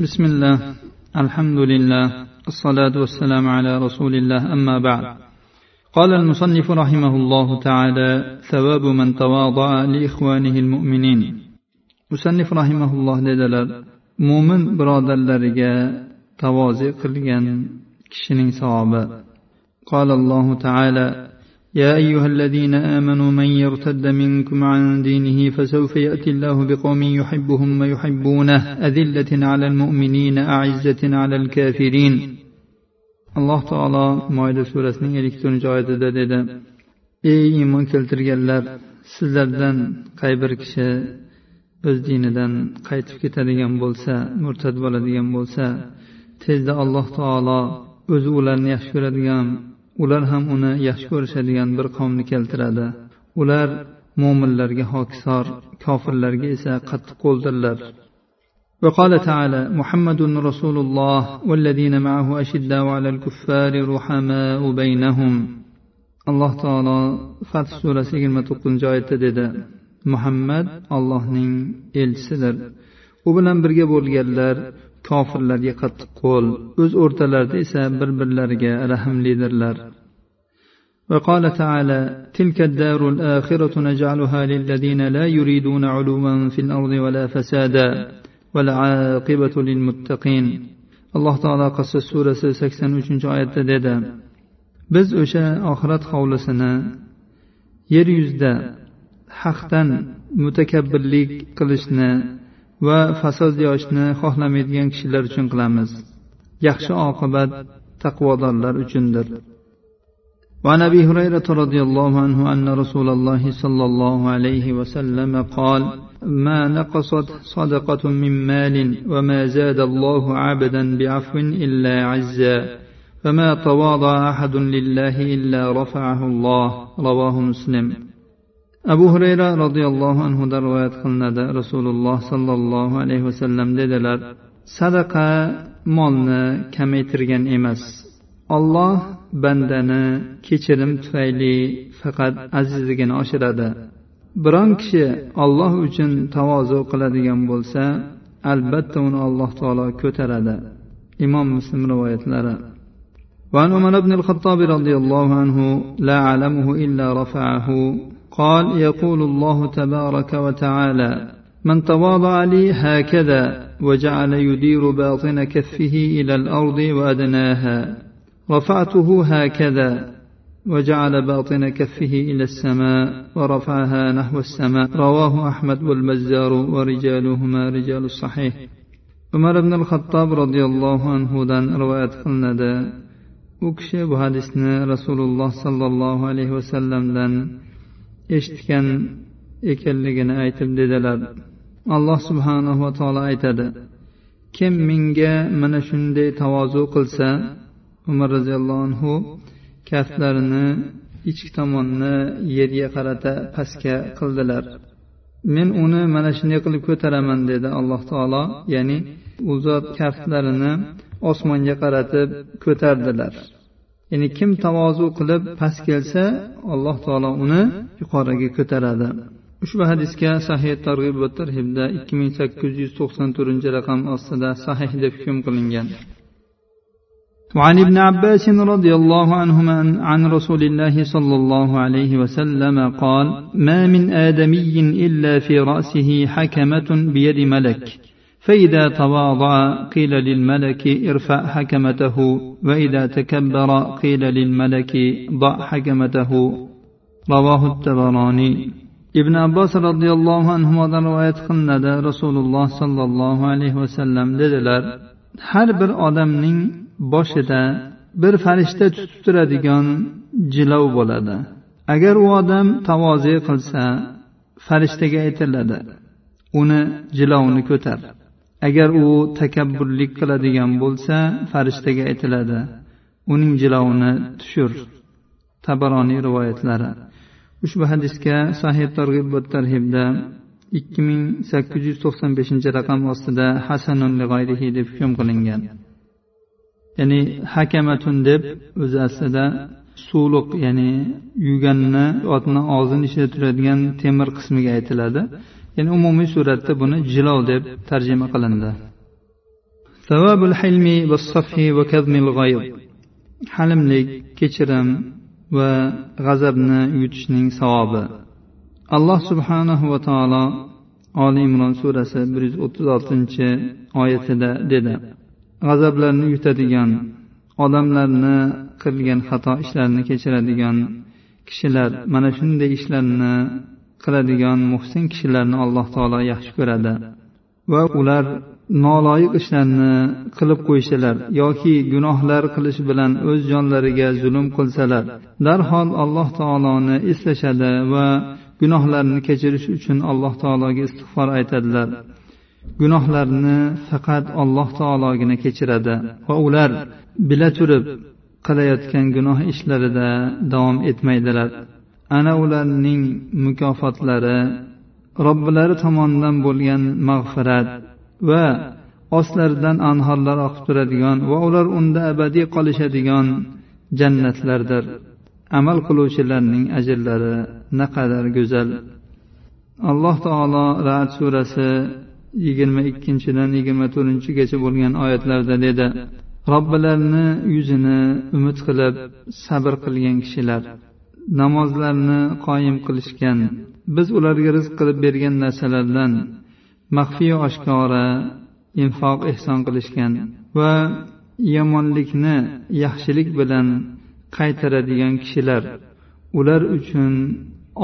بسم الله الحمد لله الصلاة والسلام على رسول الله أما بعد قال المصنف رحمه الله تعالى ثواب من تواضع لإخوانه المؤمنين مصنف رحمه الله dedilar mo'min birodarlariga tavozi qilgan kishining savobi قال الله تعالى يا أيها الذين آمنوا من يرتد منكم عن دينه فسوف يأتي الله بقوم يحبهم ويحبونه أذلة على المؤمنين أعزة على الكافرين alloh taolo moyda surasining ellik to'rtinchi oyatida dedi ey iymon keltirganlar sizlardan qay bir kishi o'z dinidan qaytib ketadigan bo'lsa murtad bo'ladigan bo'lsa tezda alloh taolo o'zi ularni yaxshi ko'radigan ular ham uni yaxshi ko'rishadigan bir qavmni keltiradi ular mo'minlarga hokisor kofirlarga esa qattiq qo'ldirlar وقال تعالى محمد رسول الله والذين معه أشداء على الكفار رحماء بينهم alloh taolo fath surasi yigirma to'qqizinchi oyatda dedi muhammad allohning elchisidir u bilan birga bo'lganlar kofirlarga qattiq qo'l o'z o'rtalarida esa bir birlariga rahmlidirlar وقال تعالى تلك الدار الآخرة نجعلها للذين لا يريدون علوا في الأرض ولا فسادا والعاقبة للمتقين alloh taolo qasas surasi sakson uchinchi oyatda dedi biz o'sha oxirat hovlisini yer yuzida haqdan mutakabbirlik qilishni va fasod yoshni xohlamaydigan kishilar uchun qilamiz yaxshi oqibat taqvodorlar uchundir وعن ابي هريره رضي الله عنه ان رسول الله صلى الله عليه وسلم قال ما نقصت صدقه من مال وما زاد الله عبدا بعفو الا عزا فما تواضع احد لله الا رفعه الله رواه مسلم abu hurayra roziyallohu anhudan rivoyat qilinadi rasululloh sollallohu alayhi vasallam dedilar sadaqa molni kamaytirgan emas olloh bandani kechirim tufayli faqat azizligini oshiradi biron kishi olloh uchun tavozu qiladigan bo'lsa albatta uni alloh taolo ko'taradi imom muslim rivoyatlari وعن عمر بن الخطاب رضي الله عنه لا أعلمه إلا رفعه قال يقول الله تبارك وتعالى من تواضع لي هكذا وجعل يدير باطن كفه إلى الأرض وأدناها رفعته هكذا وجعل باطن كفه إلى السماء ورفعها نحو السماء. رواه أحمد والبزار ورجالهما رجال الصحيح. بن الخطاب رضي الله عنه دان رواية قلنا u kishi bu hadisni rasululloh sollallohu alayhi vasallamdan eshitgan ekanligini aytib dedilar. Alloh subhanahu va taolo aytadi kim menga mana shunday tavozu qilsa umar roziyallohu anhu kaftlarini ichki tomonni yerga qarata pastga qildilar. Men uni mana shunday qilib ko'taraman dedi alloh taolo ya'ni u zot kaftlarini osmonga qaratib ko'tardilar. ya'ni kim tavozu qilib past kelsa alloh taolo uni yuqoriga ko'taradi ushbu hadisga sahih targ'ib va tarhibda ikki ming sakkiz yuz to'qson to'rtinchi raqam ostida sahih deb hukm qilingan وعن ابن عباس رضي الله عنهما عن رسول الله صلى الله عليه وسلم قال ما من آدمي إلا في رأسه حكمة بيد ملك فإذا تواضع قيل للملك ارفع حكمته وإذا تكبر قيل للملك ضع حكمته رواه التبراني ibn abbos roziyallohu anhudan rivoyat qilinadi rasululloh sollallohu alayhi vasallam dedilar har bir odamning boshida bir farishta tutib turadigan jilov bo'ladi agar u odam tavoze qilsa farishtaga aytiladi uni jilovini ko'tar Agar u takabburlik qiladigan bo'lsa farishtaga aytiladi. Uning jilovini tushir. Tabaroniy rivoyatlari. Ushbu hadisga sahih targ'ib va tarhibda ikki ming sakkiz yuz to'qson beshinchi raqam ostida hasanun g'ayrihi deb hukm qilingan. Ya'ni hakamatun deb o'zi aslida suvliq ya'ni yuganni otni og'zini ichida turadigan temir qismiga aytiladi. ya'ni umumiy suratda buni jilov deb tarjima qilindi. Savabul hilmi va kazmil halimlik kechirim va g'azabni yutishning savobi. Alloh subhanahu va taolo oli imron surasi bir yuz o'ttiz oltinchi oyatida dedi. G'azablarni yutadigan odamlarni qilgan xato ishlarini kechiradigan kishilar mana shunday ishlarni qiladigan muhsin kishilarni alloh taolo yaxshi ko'radi. Va ular noloyiq ishlarni qilib qo'ysalar yoki gunohlar qilish bilan o'z jonlariga zulm qilsalar darhol alloh taoloni eslashadi va gunohlarini kechirish uchun alloh taologa istig'for aytadilar. Gunohlarni faqat alloh taologina kechiradi va ular bila turib qilayotgan gunoh ishlarida davom etmaydilar. Ana ularning mukofotlari robbilari tomonidan bo'lgan mag'firat va ostlaridan anhorlar oqib turadigan va ular unda abadiy qolishadigan jannatlardir. Amal qiluvchilarning ajrlari naqadar go'zal. Alloh taolo rad surasi yigirma ikkinchidan yigirma to'rtinchigacha bo'lgan oyatlarda dedi robbilarini yuzini umid qilib sabr qilgan kishilar. Namozlarni qoyim qilishgan. Biz ularga rizq qilib bergan narsalardan maxfiy oshkora infoq ehson qilishgan va yomonlikni yaxshilik bilan qaytaradigan kishilar. Ular uchun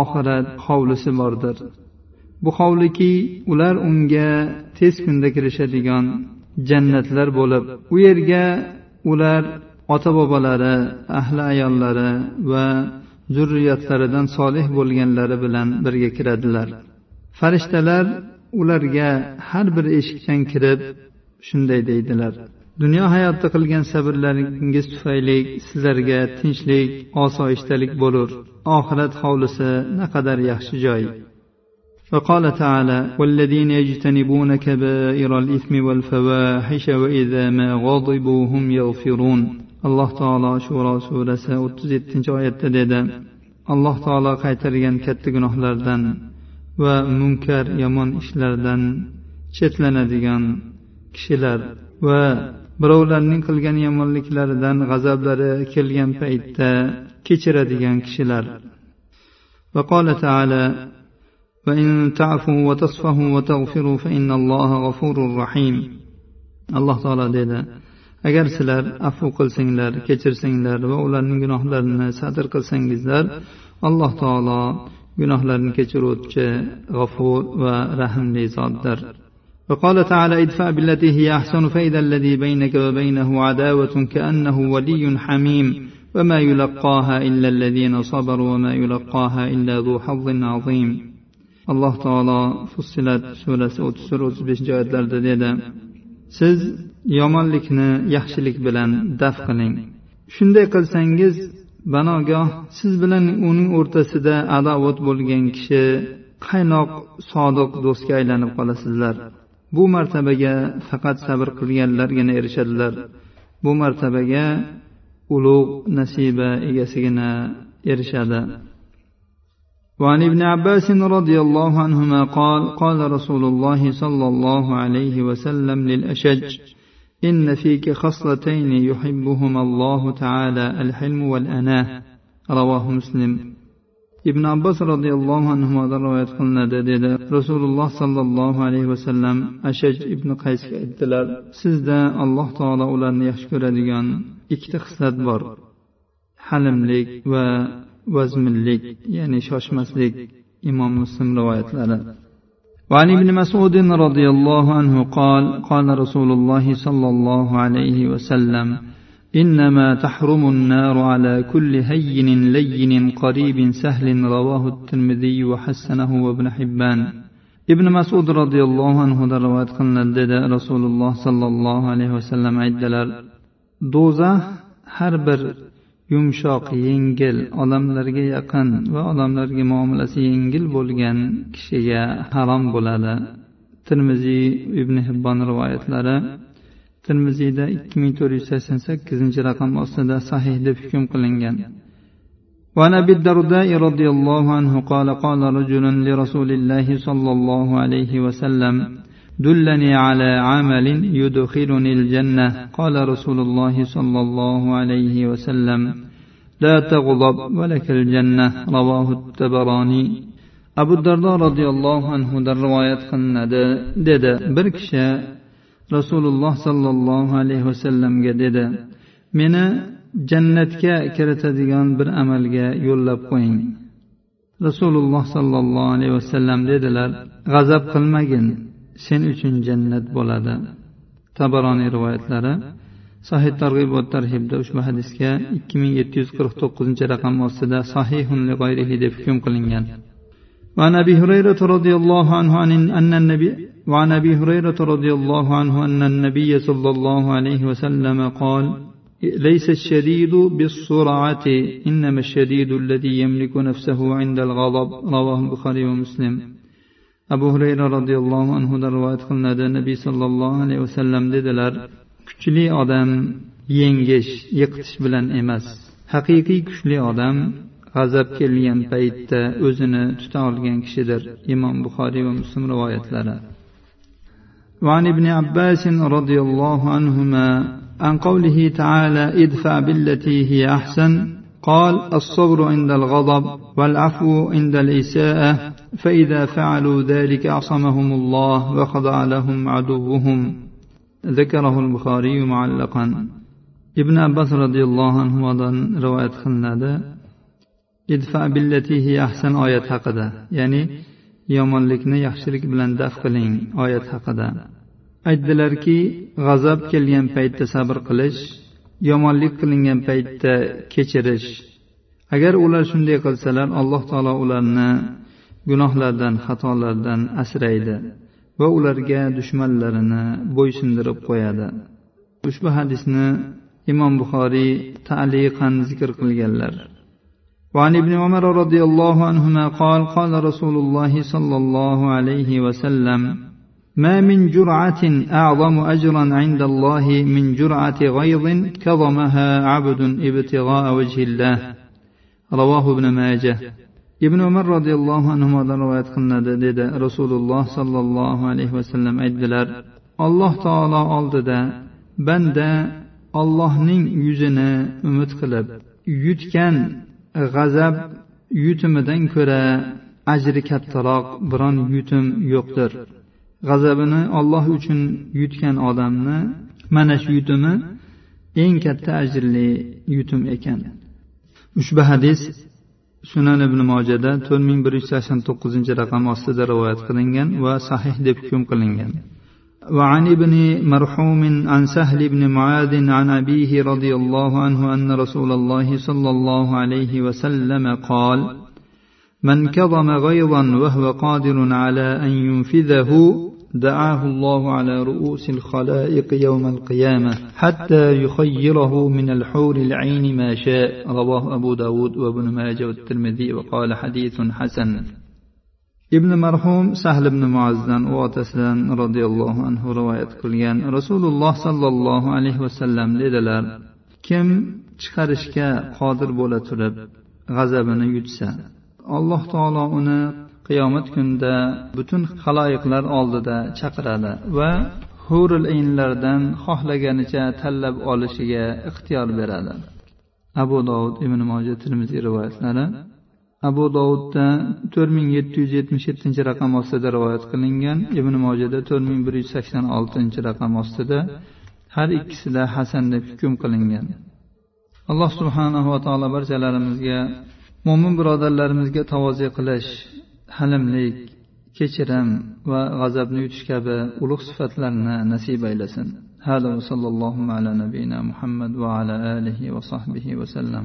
oxirat hovlisi bordir. Bu hovliki ular unga tez kunda kirishadigan jannatlar bo'lib u yerga ular ota bobolari ahli ayollari va zurriyatlaridan solih bo'lganlari bilan birga kiradilar farishtalar ularga har bir eshikdan kirib shunday deydilar dunyo hayotida qilgan sabrlaringiz tufayli sizlarga tinchlik osoyishtalik bo'lur oxirat hovlisi naqadar yaxshi joy وقال تعالى والذين يجتنبون كبائر الإثم والفواحش وإذا ما غضبوا هم يغفرون alloh taolo shuro surasi o'ttiz yettinchi oyatda dedi alloh taolo qaytargan katta gunohlardan va munkar yomon ishlardan chetlanadigan kishilar va birovlarning qilgan yomonliklaridan g'azablari kelgan paytda kechiradigan kishilar وقال تعالى وإن تعفوا وتصفحوا وتغفروا فإن الله غفور رحيم alloh taolo dedi agar sizlar afu qilsanglar kechirsanglar va ularning gunohlarini sadr qilsangizlar alloh taolo gunohlarni kechiruvchi g'afur va rahmli zotdir وقال تعالى ادفع بالتي هي أحسن فإذا الذي بينك وبينه عداوة كأنه ولي حميم وما يلقاها إلا الذين صبروا وما يلقاها إلا ذو حظ عظيم alloh taolo fussilat surasi o'ttiz to'rt o'ttiz beshinchi oyatlarda dedi siz yomonlikni yaxshilik bilan daf qiling shunday qilsangiz banogoh siz bilan uning o'rtasida adovat bo'lgan kishi qaynoq sodiq do'stga aylanib qolasizlar bu martabaga faqat sabr qilganlargina erishadilar bu martabaga ulug' nasiba egasigina erishadi وعن ابن عباس رضي الله عنهما قال قال رسول الله صلى الله عليه وسلم للأشج إن فيك خصلتين يحبهما الله تعالى الحلم والأناه رواه مسلم ibn abbos roziyallohu anhudan rivoyat qilinadi dedi rasululloh sollallohu alayhi vasallam ashaj ibn qaysga aytdilar sizda alloh taolo ularni yaxshi ko'radigan ikkita xislat bor halimlik va vazminlik ya'ni shoshmaslik imom muslim rivoyatlari وعن ابن مسعود رضي الله عنه قال قال رسول الله صلى الله عليه وسلم إنما تحرم النار على كل هين لين قريب سهل رواه الترمذي وحسنه وابن حبان. ابن مسعود رضي الله عنه رواية قلنا رسول الله صلى الله عليه وسلم عدلر دوزة bir yumshoq yengil odamlarga yaqin va odamlarga muomalasi yengil bo'lgan kishiga harom bo'ladi termiziy ibn hibbon rivoyatlari termiziyda ikki ming to'rt yuz sakson sakkizinchi raqam ostida sahih deb hukm qilingan وعن ابي الدرداء رضي الله عنه قال قال رجل لرسول الله صلى الله عليه وسلم دلني على عمل يدخلني الجنة قال رسول الله صلى الله عليه وسلم لا تغضب ولك الجنة رواه التبراني abu dardo roziyallohu anhudan rivoyat qilinadi dedi bir kishi rasululloh sollallohu alayhi vasallamga dedi meni jannatga kiritadigan bir amalga yo'llab qo'ying rasululloh sollallohu alayhi vasallam dedilar g'azab qilmagin sen uchun jannat bo'ladi tabaroniy rivoyatlari sahih targ'ib va tarhibda ushbu hadisga ikki ming yetti yuz qirq to'qqizinchi raqam ostida sahihun deb hukm qilingan وعن ابي هريره رضي الله عنه عن ان النبي وعن ابي هريره رضي الله عنه ان النبي صلى الله عليه وسلم قال ليس الشديد بالسرعة إنما الشديد الذي يملك نفسه عند الغضب رواه البخاري ومسلم abu hurayra roziyallohu anhudan rivoyat qilinadi nabiy sollallohu alayhi vasallam dedilar kuchli odam yengish yiqitish bilan emas haqiqiy kuchli odam g'azab kelgan paytda o'zini tuta olgan kishidir imom buxoriy va muslim rivoyatlari وعن ابن عباس رضي الله عنهما عن قوله تعالى ادفع بالتي هي احسن قال الصبر عند الغضب والعفو عند الاساءه فاذا فعلوا ذلك عصمهم الله وخضع لهم عدوهم ذكره البخاري معلقا ابن عباس رضي الله عنه رواية خلناده idfa billati hiya ahsan oyat haqida ya'ni yomonlikni yaxshilik bilan daf qiling oyat haqida aytdilarki g'azab kelgan paytda sabr qilish yomonlik qilingan paytda kechirish agar ular shunday qilsalar alloh taolo ularni gunohlardan xatolardan asraydi va ularga dushmanlarini bo'ysundirib qo'yadi ushbu hadisni imom buxoriy taliqan zikr qilganlar وعن ابن عمر رضي الله عنهما قال قال رسول الله صلى الله عليه وسلم ما من جرعة أعظم أجرا عند الله من جرعة غيظ كظمها عبد ابتغاء وجه الله رواه ابن ماجه ibn umar roziyallohu anhudan rivoyat qilinadi dedi. Rasululloh sollallohu alayhi vasallam aytdilar alloh taolo oldida banda ollohning yuzini umid qilib yutgan g'azab yutumidan ko'ra ajri kattaroq biron yutum yo'qdir. G'azabini olloh uchun yutgan odamni mana shu yutumi eng katta ajrli yutum ekan. Ushbu hadis sunan ibn mojada to'rt ming bir yuz sakson to'qqizinchi raqam ostida rivoyat qilingan va sahih deb hukm qilingan وعن ابن مرحوم عن سهل بن معاذ عن أبيه رضي الله عنه أن رسول الله صلى الله عليه وسلم قال من كظم غيظا وهو قادر على أن ينفذه دعاه الله على رؤوس الخلائق يوم القيامة حتى يخيره من الحور العين ما شاء رواه أبو داود وابن ماجه والترمذي وقال حديث حسن ibn marhum sahl ibn muazzdan u otasidan roziyallohu anhu rivoyat qilgan rasululloh sollallohu alayhi vasallam dedilar kim chiqarishga qodir bo'la turib g'azabini yutsa alloh taolo uni qiyomat kunida butun haloyiqlar oldida chaqiradi va hurul inlardan xohlaganicha tanlab olishiga ixtiyor beradi. Abu dovud ibn moja termiziy rivoyatlari abu dovudda to'rt ming yetti yuz yetmish yettinchi raqam ostida rivoyat qilingan ibn mojada to'rt ming bir yuz sakson oltinchi raqam ostida har ikkisida hasan deb hukm qilingan. Alloh subhanahu va taolo barchalarimizga mo'min birodarlarimizga tavoze qilish halimlik kechirim va g'azabni yutish kabi ulug' sifatlarni nasib aylasin. Hada sallallohu ala nabiyina muhammad va ala alihi va sahbihi vasallam